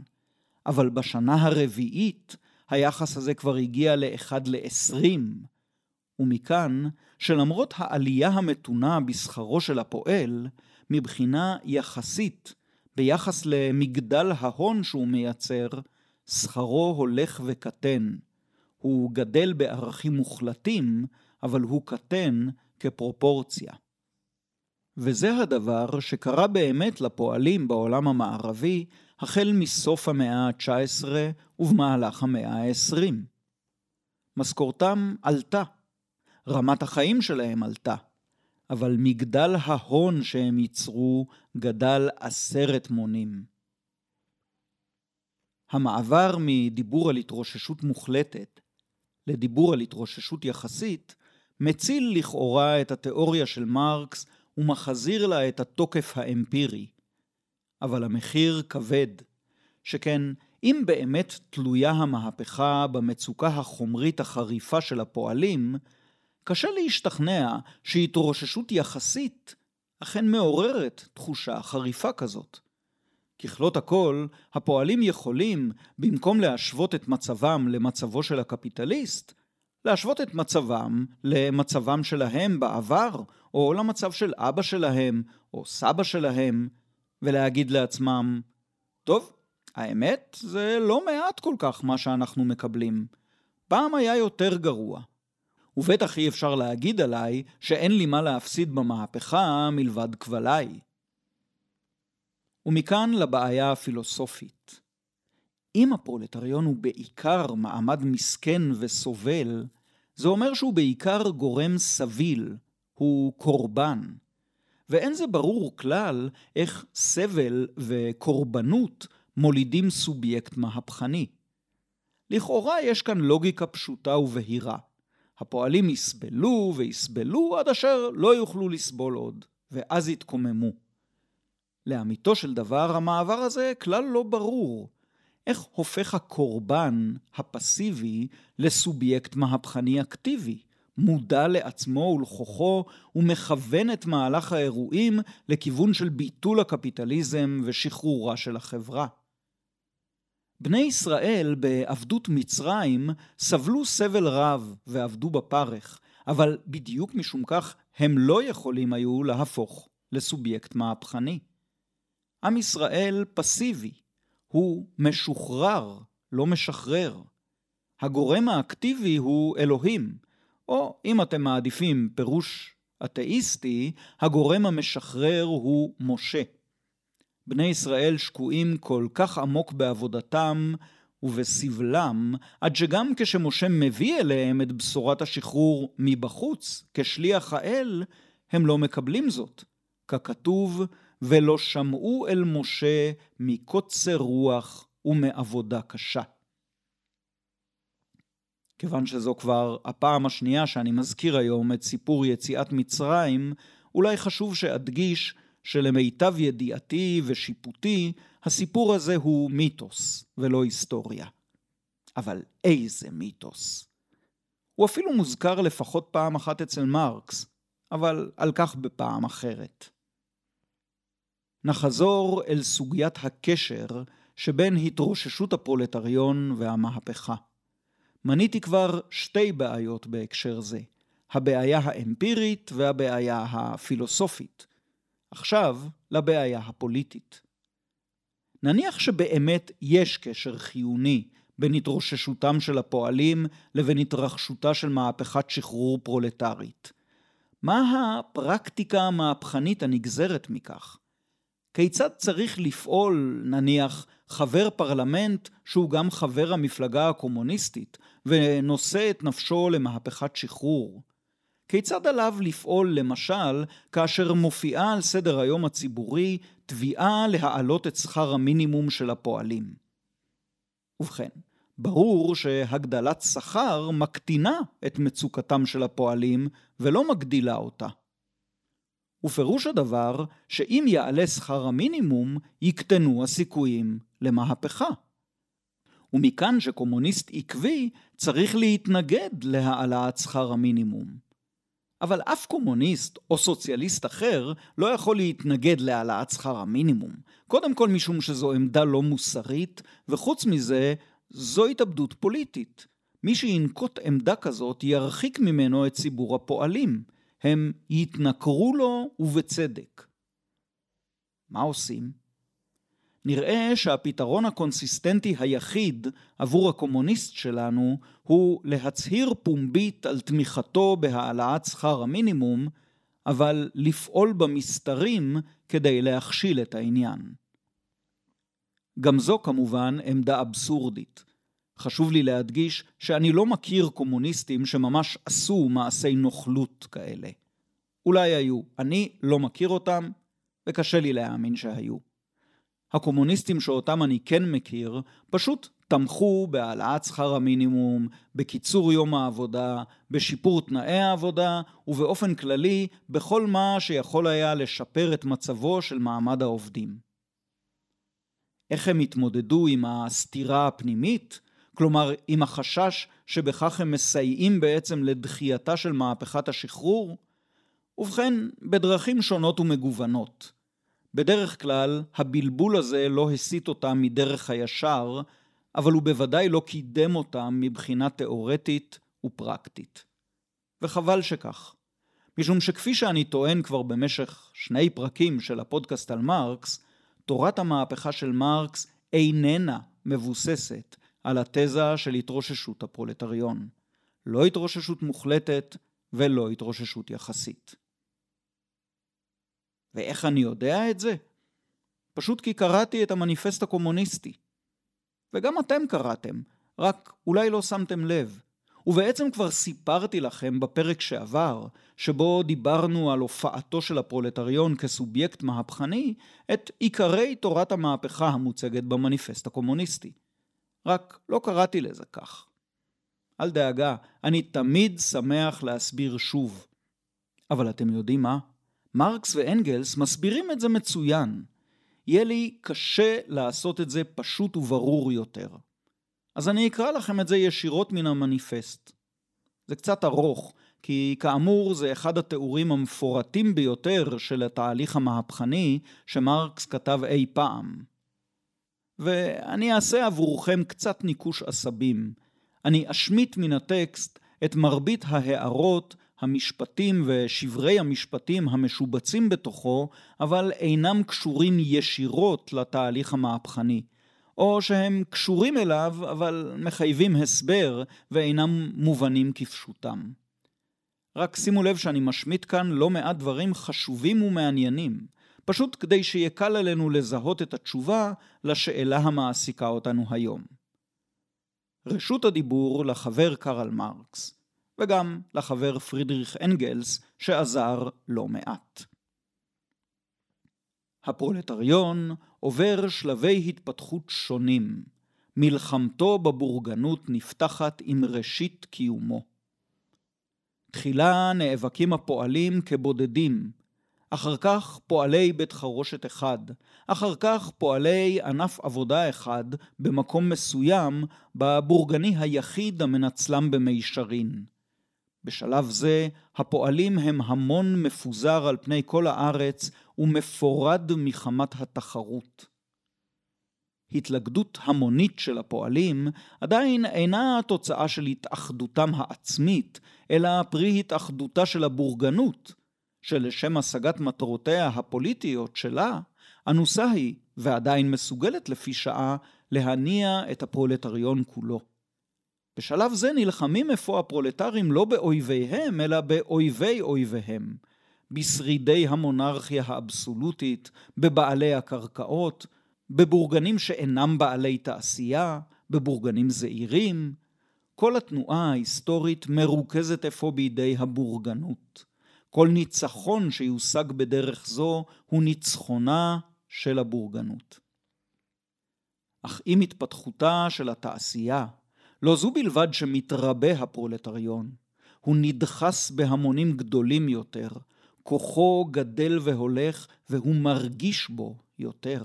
אבל בשנה הרביעית היחס הזה כבר הגיע לאחד לעשרים. ומכאן שלמרות העלייה המתונה בשכרו של הפועל, מבחינה יחסית, ביחס למגדל ההון שהוא מייצר, שכרו הולך וקטן. הוא גדל בערכים מוחלטים, אבל הוא קטן כפרופורציה. וזה הדבר שקרה באמת לפועלים בעולם המערבי החל מסוף המאה ה-19 ובמהלך המאה ה-20. משכורתם עלתה, רמת החיים שלהם עלתה, אבל מגדל ההון שהם ייצרו גדל עשרת מונים. המעבר מדיבור על התרוששות מוחלטת לדיבור על התרוששות יחסית, מציל לכאורה את התיאוריה של מרקס ומחזיר לה את התוקף האמפירי. אבל המחיר כבד, שכן אם באמת תלויה המהפכה במצוקה החומרית החריפה של הפועלים, קשה להשתכנע שהתרוששות יחסית אכן מעוררת תחושה חריפה כזאת. ככלות הכל, הפועלים יכולים, במקום להשוות את מצבם למצבו של הקפיטליסט, להשוות את מצבם למצבם שלהם בעבר, או למצב של אבא שלהם, או סבא שלהם, ולהגיד לעצמם, טוב, האמת, זה לא מעט כל כך מה שאנחנו מקבלים. פעם היה יותר גרוע. ובטח אי אפשר להגיד עליי שאין לי מה להפסיד במהפכה מלבד כבליי. ומכאן לבעיה הפילוסופית. אם הפרולטריון הוא בעיקר מעמד מסכן וסובל, זה אומר שהוא בעיקר גורם סביל, הוא קורבן. ואין זה ברור כלל איך סבל וקורבנות מולידים סובייקט מהפכני. לכאורה יש כאן לוגיקה פשוטה ובהירה. הפועלים יסבלו ויסבלו עד אשר לא יוכלו לסבול עוד, ואז יתקוממו. לאמיתו של דבר, המעבר הזה כלל לא ברור. איך הופך הקורבן הפסיבי לסובייקט מהפכני אקטיבי, מודע לעצמו ולכוחו ומכוון את מהלך האירועים לכיוון של ביטול הקפיטליזם ושחרורה של החברה. בני ישראל בעבדות מצרים סבלו סבל רב ועבדו בפרך, אבל בדיוק משום כך הם לא יכולים היו להפוך לסובייקט מהפכני. עם ישראל פסיבי, הוא משוחרר, לא משחרר. הגורם האקטיבי הוא אלוהים, או אם אתם מעדיפים פירוש אתאיסטי, הגורם המשחרר הוא משה. בני ישראל שקועים כל כך עמוק בעבודתם ובסבלם, עד שגם כשמשה מביא אליהם את בשורת השחרור מבחוץ, כשליח האל, הם לא מקבלים זאת. ככתוב, ולא שמעו אל משה מקוצר רוח ומעבודה קשה. כיוון שזו כבר הפעם השנייה שאני מזכיר היום את סיפור יציאת מצרים, אולי חשוב שאדגיש שלמיטב ידיעתי ושיפוטי, הסיפור הזה הוא מיתוס ולא היסטוריה. אבל איזה מיתוס. הוא אפילו מוזכר לפחות פעם אחת אצל מרקס, אבל על כך בפעם אחרת. נחזור אל סוגיית הקשר שבין התרוששות הפרולטריון והמהפכה. מניתי כבר שתי בעיות בהקשר זה, הבעיה האמפירית והבעיה הפילוסופית. עכשיו לבעיה הפוליטית. נניח שבאמת יש קשר חיוני בין התרוששותם של הפועלים לבין התרחשותה של מהפכת שחרור פרולטרית. מה הפרקטיקה המהפכנית הנגזרת מכך? כיצד צריך לפעול, נניח, חבר פרלמנט שהוא גם חבר המפלגה הקומוניסטית ונושא את נפשו למהפכת שחרור? כיצד עליו לפעול למשל כאשר מופיעה על סדר היום הציבורי תביעה להעלות את שכר המינימום של הפועלים? ובכן, ברור שהגדלת שכר מקטינה את מצוקתם של הפועלים ולא מגדילה אותה. ופירוש הדבר שאם יעלה שכר המינימום, יקטנו הסיכויים למהפכה. ומכאן שקומוניסט עקבי צריך להתנגד להעלאת שכר המינימום. אבל אף קומוניסט או סוציאליסט אחר לא יכול להתנגד להעלאת שכר המינימום. קודם כל משום שזו עמדה לא מוסרית, וחוץ מזה, זו התאבדות פוליטית. מי שינקוט עמדה כזאת ירחיק ממנו את ציבור הפועלים. הם יתנכרו לו ובצדק. מה עושים? נראה שהפתרון הקונסיסטנטי היחיד עבור הקומוניסט שלנו הוא להצהיר פומבית על תמיכתו בהעלאת שכר המינימום, אבל לפעול במסתרים כדי להכשיל את העניין. גם זו כמובן עמדה אבסורדית. חשוב לי להדגיש שאני לא מכיר קומוניסטים שממש עשו מעשי נוכלות כאלה. אולי היו, אני לא מכיר אותם, וקשה לי להאמין שהיו. הקומוניסטים שאותם אני כן מכיר, פשוט תמכו בהעלאת שכר המינימום, בקיצור יום העבודה, בשיפור תנאי העבודה, ובאופן כללי, בכל מה שיכול היה לשפר את מצבו של מעמד העובדים. איך הם התמודדו עם הסתירה הפנימית? כלומר, עם החשש שבכך הם מסייעים בעצם לדחייתה של מהפכת השחרור? ובכן, בדרכים שונות ומגוונות. בדרך כלל, הבלבול הזה לא הסיט אותם מדרך הישר, אבל הוא בוודאי לא קידם אותם מבחינה תאורטית ופרקטית. וחבל שכך. משום שכפי שאני טוען כבר במשך שני פרקים של הפודקאסט על מרקס, תורת המהפכה של מרקס איננה מבוססת על התזה של התרוששות הפרולטריון. לא התרוששות מוחלטת ולא התרוששות יחסית. ואיך אני יודע את זה? פשוט כי קראתי את המניפסט הקומוניסטי. וגם אתם קראתם, רק אולי לא שמתם לב. ובעצם כבר סיפרתי לכם בפרק שעבר, שבו דיברנו על הופעתו של הפרולטריון כסובייקט מהפכני, את עיקרי תורת המהפכה המוצגת במניפסט הקומוניסטי. רק לא קראתי לזה כך. אל דאגה, אני תמיד שמח להסביר שוב. אבל אתם יודעים מה? מרקס ואנגלס מסבירים את זה מצוין. יהיה לי קשה לעשות את זה פשוט וברור יותר. אז אני אקרא לכם את זה ישירות מן המניפסט. זה קצת ארוך, כי כאמור זה אחד התיאורים המפורטים ביותר של התהליך המהפכני שמרקס כתב אי פעם. ואני אעשה עבורכם קצת ניקוש עשבים. אני אשמיט מן הטקסט את מרבית ההערות המשפטים ושברי המשפטים המשובצים בתוכו, אבל אינם קשורים ישירות לתהליך המהפכני. או שהם קשורים אליו, אבל מחייבים הסבר ואינם מובנים כפשוטם. רק שימו לב שאני משמיט כאן לא מעט דברים חשובים ומעניינים, פשוט כדי שיהיה קל עלינו לזהות את התשובה לשאלה המעסיקה אותנו היום. רשות הדיבור לחבר קרל מרקס. וגם לחבר פרידריך אנגלס שעזר לא מעט. הפרולטריון עובר שלבי התפתחות שונים. מלחמתו בבורגנות נפתחת עם ראשית קיומו. תחילה נאבקים הפועלים כבודדים, אחר כך פועלי בית חרושת אחד, אחר כך פועלי ענף עבודה אחד במקום מסוים בבורגני היחיד המנצלם במישרין. בשלב זה הפועלים הם המון מפוזר על פני כל הארץ ומפורד מחמת התחרות. התלכדות המונית של הפועלים עדיין אינה התוצאה של התאחדותם העצמית, אלא פרי התאחדותה של הבורגנות, שלשם השגת מטרותיה הפוליטיות שלה, אנוסה היא, ועדיין מסוגלת לפי שעה, להניע את הפרולטריון כולו. בשלב זה נלחמים אפוא הפרולטרים לא באויביהם, אלא באויבי אויביהם. בשרידי המונרכיה האבסולוטית, בבעלי הקרקעות, בבורגנים שאינם בעלי תעשייה, בבורגנים זעירים. כל התנועה ההיסטורית מרוכזת אפוא בידי הבורגנות. כל ניצחון שיושג בדרך זו הוא ניצחונה של הבורגנות. אך עם התפתחותה של התעשייה, לא זו בלבד שמתרבה הפרולטריון, הוא נדחס בהמונים גדולים יותר, כוחו גדל והולך והוא מרגיש בו יותר.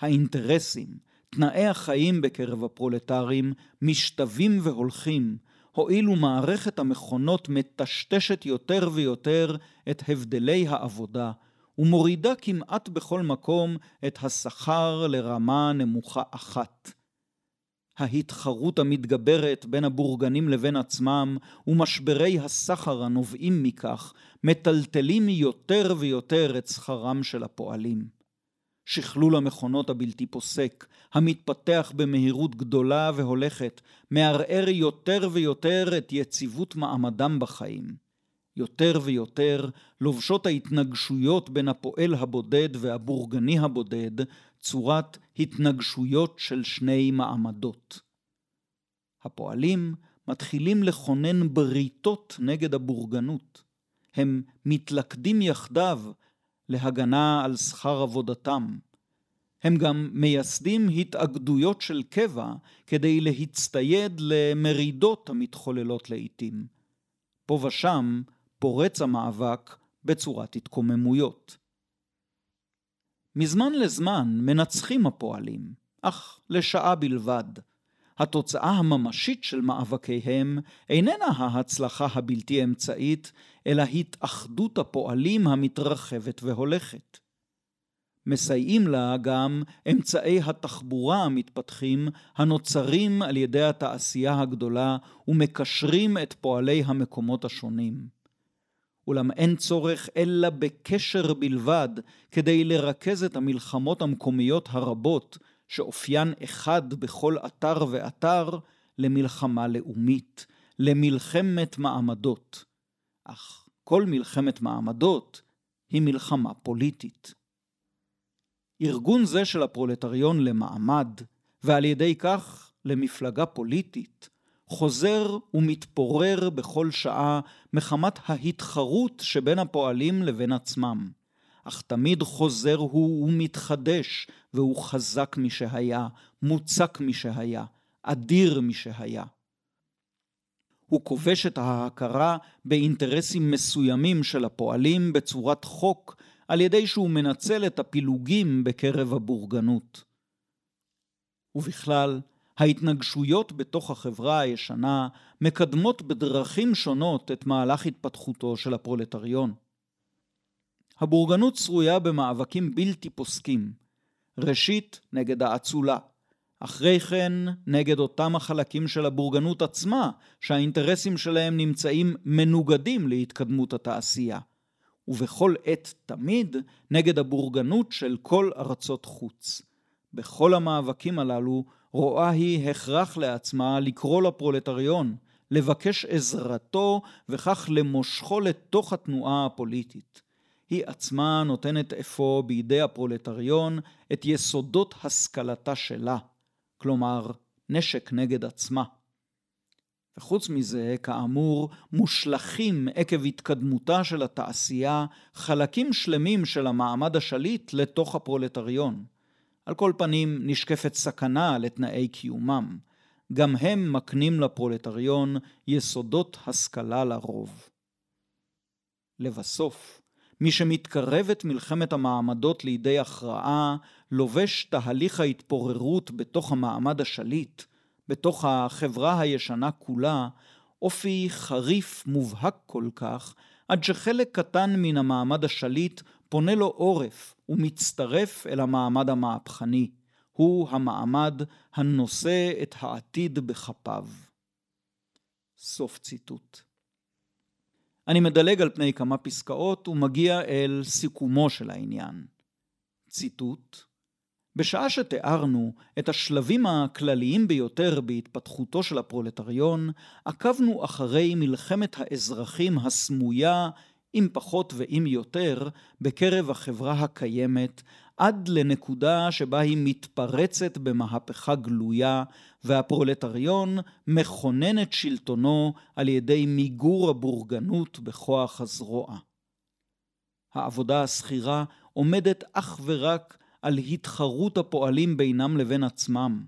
האינטרסים, תנאי החיים בקרב הפרולטרים משתווים והולכים, הואיל ומערכת המכונות מטשטשת יותר ויותר את הבדלי העבודה, ומורידה כמעט בכל מקום את השכר לרמה נמוכה אחת. ההתחרות המתגברת בין הבורגנים לבין עצמם ומשברי הסחר הנובעים מכך מטלטלים יותר ויותר את שכרם של הפועלים. שכלול המכונות הבלתי פוסק, המתפתח במהירות גדולה והולכת, מערער יותר ויותר את יציבות מעמדם בחיים. יותר ויותר לובשות ההתנגשויות בין הפועל הבודד והבורגני הבודד צורת התנגשויות של שני מעמדות. הפועלים מתחילים לכונן בריתות נגד הבורגנות. הם מתלכדים יחדיו להגנה על שכר עבודתם. הם גם מייסדים התאגדויות של קבע כדי להצטייד למרידות המתחוללות לעתים. פה ושם פורץ המאבק בצורת התקוממויות. מזמן לזמן מנצחים הפועלים, אך לשעה בלבד. התוצאה הממשית של מאבקיהם איננה ההצלחה הבלתי אמצעית, אלא התאחדות הפועלים המתרחבת והולכת. מסייעים לה גם אמצעי התחבורה המתפתחים הנוצרים על ידי התעשייה הגדולה ומקשרים את פועלי המקומות השונים. אולם אין צורך אלא בקשר בלבד כדי לרכז את המלחמות המקומיות הרבות שאופיין אחד בכל אתר ואתר למלחמה לאומית, למלחמת מעמדות. אך כל מלחמת מעמדות היא מלחמה פוליטית. ארגון זה של הפרולטריון למעמד, ועל ידי כך למפלגה פוליטית, חוזר ומתפורר בכל שעה מחמת ההתחרות שבין הפועלים לבין עצמם. אך תמיד חוזר הוא ומתחדש, והוא חזק משהיה, מוצק משהיה, אדיר משהיה. הוא כובש את ההכרה באינטרסים מסוימים של הפועלים בצורת חוק, על ידי שהוא מנצל את הפילוגים בקרב הבורגנות. ובכלל, ההתנגשויות בתוך החברה הישנה מקדמות בדרכים שונות את מהלך התפתחותו של הפרולטריון. הבורגנות צרויה במאבקים בלתי פוסקים, ראשית נגד האצולה, אחרי כן נגד אותם החלקים של הבורגנות עצמה, שהאינטרסים שלהם נמצאים מנוגדים להתקדמות התעשייה, ובכל עת תמיד נגד הבורגנות של כל ארצות חוץ. בכל המאבקים הללו רואה היא הכרח לעצמה לקרוא לפרולטריון, לבקש עזרתו וכך למושכו לתוך התנועה הפוליטית. היא עצמה נותנת אפוא בידי הפרולטריון את יסודות השכלתה שלה, כלומר נשק נגד עצמה. וחוץ מזה, כאמור, מושלכים עקב התקדמותה של התעשייה חלקים שלמים של המעמד השליט לתוך הפרולטריון. על כל פנים נשקפת סכנה לתנאי קיומם. גם הם מקנים לפרולטריון יסודות השכלה לרוב. לבסוף, מי שמתקרבת מלחמת המעמדות לידי הכרעה, לובש תהליך ההתפוררות בתוך המעמד השליט, בתוך החברה הישנה כולה, אופי חריף מובהק כל כך, עד שחלק קטן מן המעמד השליט פונה לו עורף ומצטרף אל המעמד המהפכני. הוא המעמד הנושא את העתיד בכפיו. סוף ציטוט. אני מדלג על פני כמה פסקאות ומגיע אל סיכומו של העניין. ציטוט בשעה שתיארנו את השלבים הכלליים ביותר בהתפתחותו של הפרולטריון, עקבנו אחרי מלחמת האזרחים הסמויה, אם פחות ואם יותר, בקרב החברה הקיימת, עד לנקודה שבה היא מתפרצת במהפכה גלויה, והפרולטריון מכונן את שלטונו על ידי מיגור הבורגנות בכוח הזרוע. העבודה השכירה עומדת אך ורק על התחרות הפועלים בינם לבין עצמם.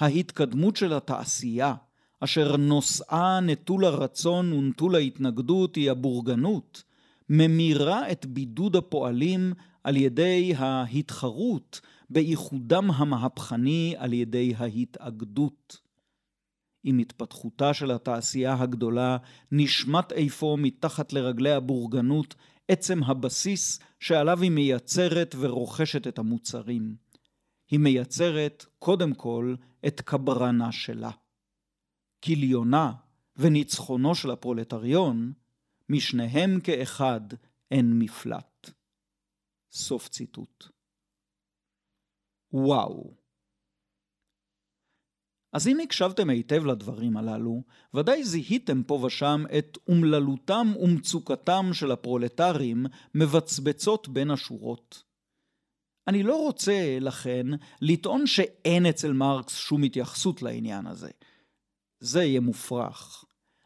ההתקדמות של התעשייה, אשר נושאה נטול הרצון ונטול ההתנגדות היא הבורגנות, ממירה את בידוד הפועלים על ידי ההתחרות באיחודם המהפכני על ידי ההתאגדות. עם התפתחותה של התעשייה הגדולה נשמט אפוא מתחת לרגלי הבורגנות עצם הבסיס שעליו היא מייצרת ורוכשת את המוצרים. היא מייצרת, קודם כל, את קברנה שלה. כליונה וניצחונו של הפרולטריון, משניהם כאחד אין מפלט. סוף ציטוט. וואו. אז אם הקשבתם היטב לדברים הללו, ודאי זיהיתם פה ושם את אומללותם ומצוקתם של הפרולטרים מבצבצות בין השורות. אני לא רוצה, לכן, לטעון שאין אצל מרקס שום התייחסות לעניין הזה. זה יהיה מופרך.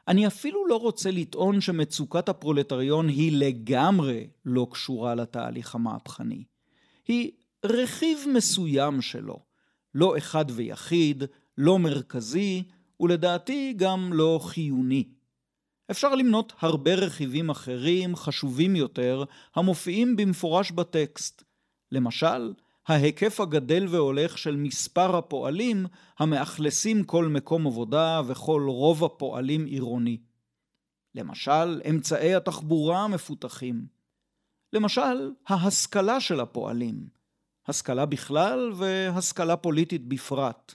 אני אפילו לא רוצה לטעון שמצוקת הפרולטריון היא לגמרי לא קשורה לתהליך המהפכני. היא רכיב מסוים שלו, לא אחד ויחיד, לא מרכזי, ולדעתי גם לא חיוני. אפשר למנות הרבה רכיבים אחרים, חשובים יותר, המופיעים במפורש בטקסט. למשל, ההיקף הגדל והולך של מספר הפועלים המאכלסים כל מקום עבודה וכל רוב הפועלים עירוני. למשל, אמצעי התחבורה המפותחים. למשל, ההשכלה של הפועלים. השכלה בכלל והשכלה פוליטית בפרט.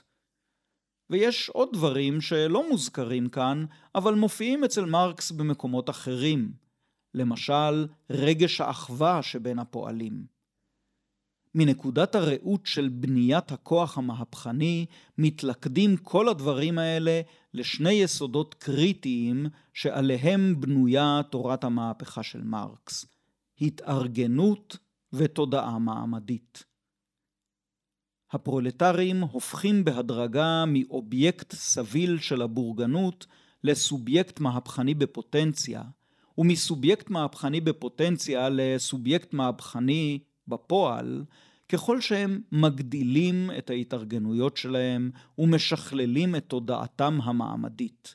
ויש עוד דברים שלא מוזכרים כאן, אבל מופיעים אצל מרקס במקומות אחרים. למשל, רגש האחווה שבין הפועלים. מנקודת הראות של בניית הכוח המהפכני, מתלכדים כל הדברים האלה לשני יסודות קריטיים שעליהם בנויה תורת המהפכה של מרקס, התארגנות ותודעה מעמדית. הפרולטרים הופכים בהדרגה מאובייקט סביל של הבורגנות לסובייקט מהפכני בפוטנציה, ומסובייקט מהפכני בפוטנציה לסובייקט מהפכני בפועל, ככל שהם מגדילים את ההתארגנויות שלהם ומשכללים את תודעתם המעמדית.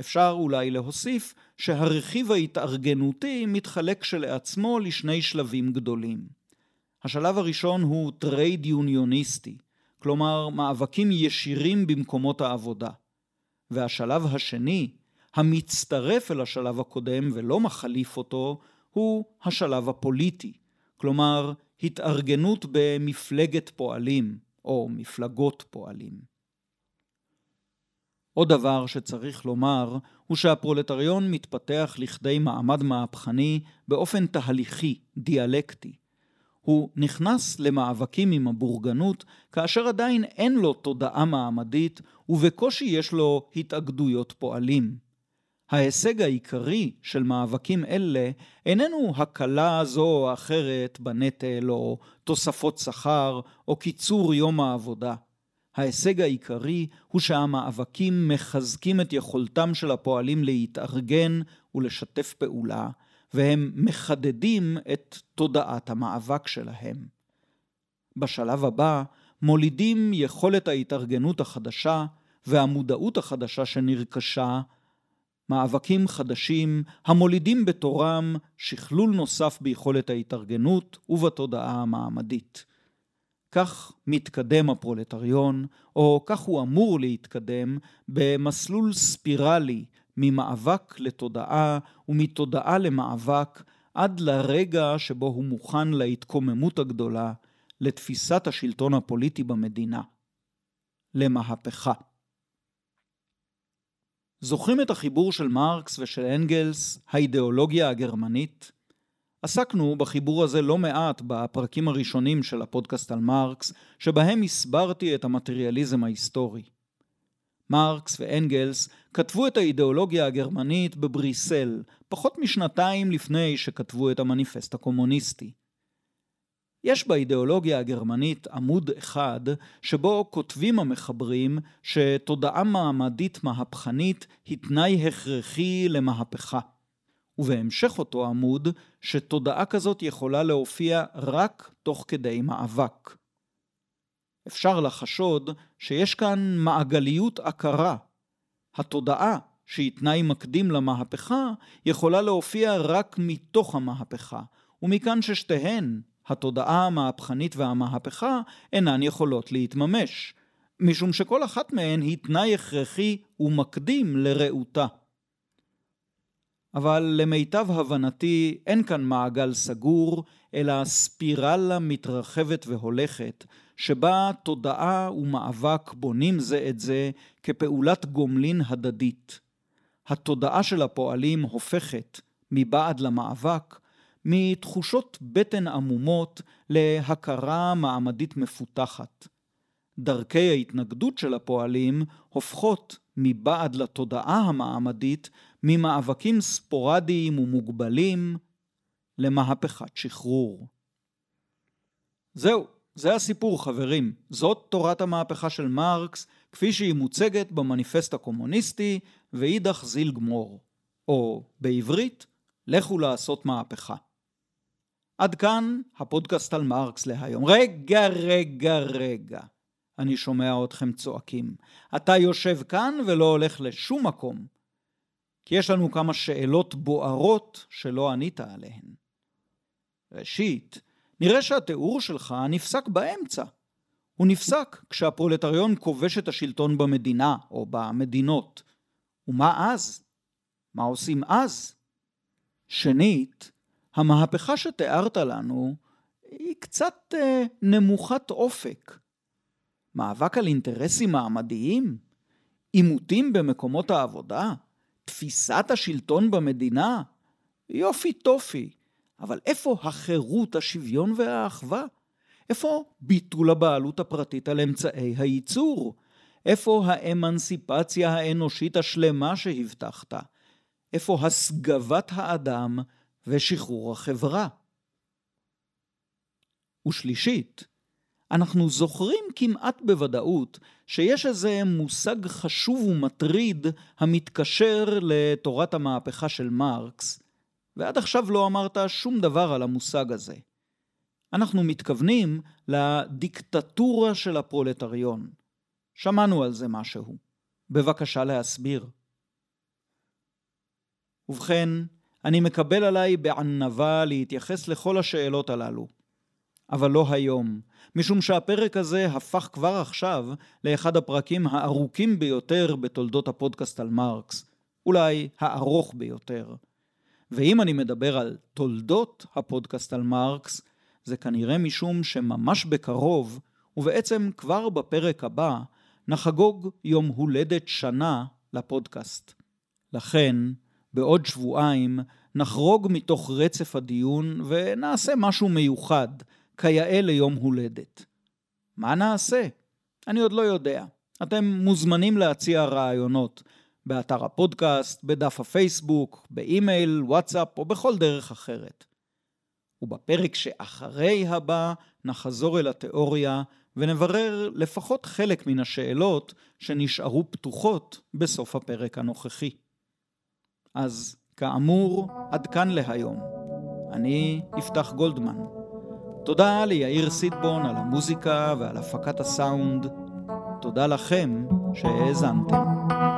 אפשר אולי להוסיף שהרכיב ההתארגנותי מתחלק כשלעצמו לשני שלבים גדולים. השלב הראשון הוא טרייד יוניוניסטי, כלומר מאבקים ישירים במקומות העבודה. והשלב השני, המצטרף אל השלב הקודם ולא מחליף אותו, הוא השלב הפוליטי, כלומר התארגנות במפלגת פועלים או מפלגות פועלים. עוד דבר שצריך לומר הוא שהפרולטריון מתפתח לכדי מעמד מהפכני באופן תהליכי, דיאלקטי. הוא נכנס למאבקים עם הבורגנות כאשר עדיין אין לו תודעה מעמדית ובקושי יש לו התאגדויות פועלים. ההישג העיקרי של מאבקים אלה איננו הקלה זו או אחרת בנטל או תוספות שכר או קיצור יום העבודה. ההישג העיקרי הוא שהמאבקים מחזקים את יכולתם של הפועלים להתארגן ולשתף פעולה, והם מחדדים את תודעת המאבק שלהם. בשלב הבא מולידים יכולת ההתארגנות החדשה והמודעות החדשה שנרכשה מאבקים חדשים המולידים בתורם שכלול נוסף ביכולת ההתארגנות ובתודעה המעמדית. כך מתקדם הפרולטריון, או כך הוא אמור להתקדם, במסלול ספירלי ממאבק לתודעה ומתודעה למאבק עד לרגע שבו הוא מוכן להתקוממות הגדולה, לתפיסת השלטון הפוליטי במדינה, למהפכה. זוכרים את החיבור של מרקס ושל אנגלס, האידיאולוגיה הגרמנית? עסקנו בחיבור הזה לא מעט בפרקים הראשונים של הפודקאסט על מרקס, שבהם הסברתי את המטריאליזם ההיסטורי. מרקס ואנגלס כתבו את האידיאולוגיה הגרמנית בבריסל, פחות משנתיים לפני שכתבו את המניפסט הקומוניסטי. יש באידיאולוגיה הגרמנית עמוד אחד שבו כותבים המחברים שתודעה מעמדית מהפכנית היא תנאי הכרחי למהפכה. ובהמשך אותו עמוד שתודעה כזאת יכולה להופיע רק תוך כדי מאבק. אפשר לחשוד שיש כאן מעגליות עקרה. התודעה, שהיא תנאי מקדים למהפכה, יכולה להופיע רק מתוך המהפכה, ומכאן ששתיהן, התודעה המהפכנית והמהפכה אינן יכולות להתממש, משום שכל אחת מהן היא תנאי הכרחי ומקדים לרעותה. אבל למיטב הבנתי אין כאן מעגל סגור, אלא ספירלה מתרחבת והולכת, שבה תודעה ומאבק בונים זה את זה כפעולת גומלין הדדית. התודעה של הפועלים הופכת מבעד למאבק מתחושות בטן עמומות להכרה מעמדית מפותחת. דרכי ההתנגדות של הפועלים הופכות מבעד לתודעה המעמדית ממאבקים ספורדיים ומוגבלים למהפכת שחרור. זהו, זה הסיפור חברים. זאת תורת המהפכה של מרקס כפי שהיא מוצגת במניפסט הקומוניסטי ואידך זיל גמור. או בעברית, לכו לעשות מהפכה. עד כאן הפודקאסט על מרקס להיום. רגע, רגע, רגע. אני שומע אתכם צועקים. אתה יושב כאן ולא הולך לשום מקום. כי יש לנו כמה שאלות בוערות שלא ענית עליהן. ראשית, נראה שהתיאור שלך נפסק באמצע. הוא נפסק כשהפרולטריון כובש את השלטון במדינה או במדינות. ומה אז? מה עושים אז? שנית, המהפכה שתיארת לנו היא קצת אה, נמוכת אופק. מאבק על אינטרסים מעמדיים? עימותים במקומות העבודה? תפיסת השלטון במדינה? יופי טופי, אבל איפה החירות, השוויון והאחווה? איפה ביטול הבעלות הפרטית על אמצעי הייצור? איפה האמנסיפציה האנושית השלמה שהבטחת? איפה הסגבת האדם ושחרור החברה? ושלישית, אנחנו זוכרים כמעט בוודאות שיש איזה מושג חשוב ומטריד המתקשר לתורת המהפכה של מרקס, ועד עכשיו לא אמרת שום דבר על המושג הזה. אנחנו מתכוונים לדיקטטורה של הפרולטריון. שמענו על זה משהו. בבקשה להסביר. ובכן, אני מקבל עליי בענווה להתייחס לכל השאלות הללו. אבל לא היום, משום שהפרק הזה הפך כבר עכשיו לאחד הפרקים הארוכים ביותר בתולדות הפודקאסט על מרקס, אולי הארוך ביותר. ואם אני מדבר על תולדות הפודקאסט על מרקס, זה כנראה משום שממש בקרוב, ובעצם כבר בפרק הבא, נחגוג יום הולדת שנה לפודקאסט. לכן, בעוד שבועיים נחרוג מתוך רצף הדיון ונעשה משהו מיוחד, כיאה ליום הולדת. מה נעשה? אני עוד לא יודע. אתם מוזמנים להציע רעיונות באתר הפודקאסט, בדף הפייסבוק, באימייל, וואטסאפ או בכל דרך אחרת. ובפרק שאחרי הבא נחזור אל התיאוריה ונברר לפחות חלק מן השאלות שנשארו פתוחות בסוף הפרק הנוכחי. אז כאמור, עד כאן להיום. אני יפתח גולדמן. תודה ליאיר סיטבון על המוזיקה ועל הפקת הסאונד. תודה לכם שהאזנתם.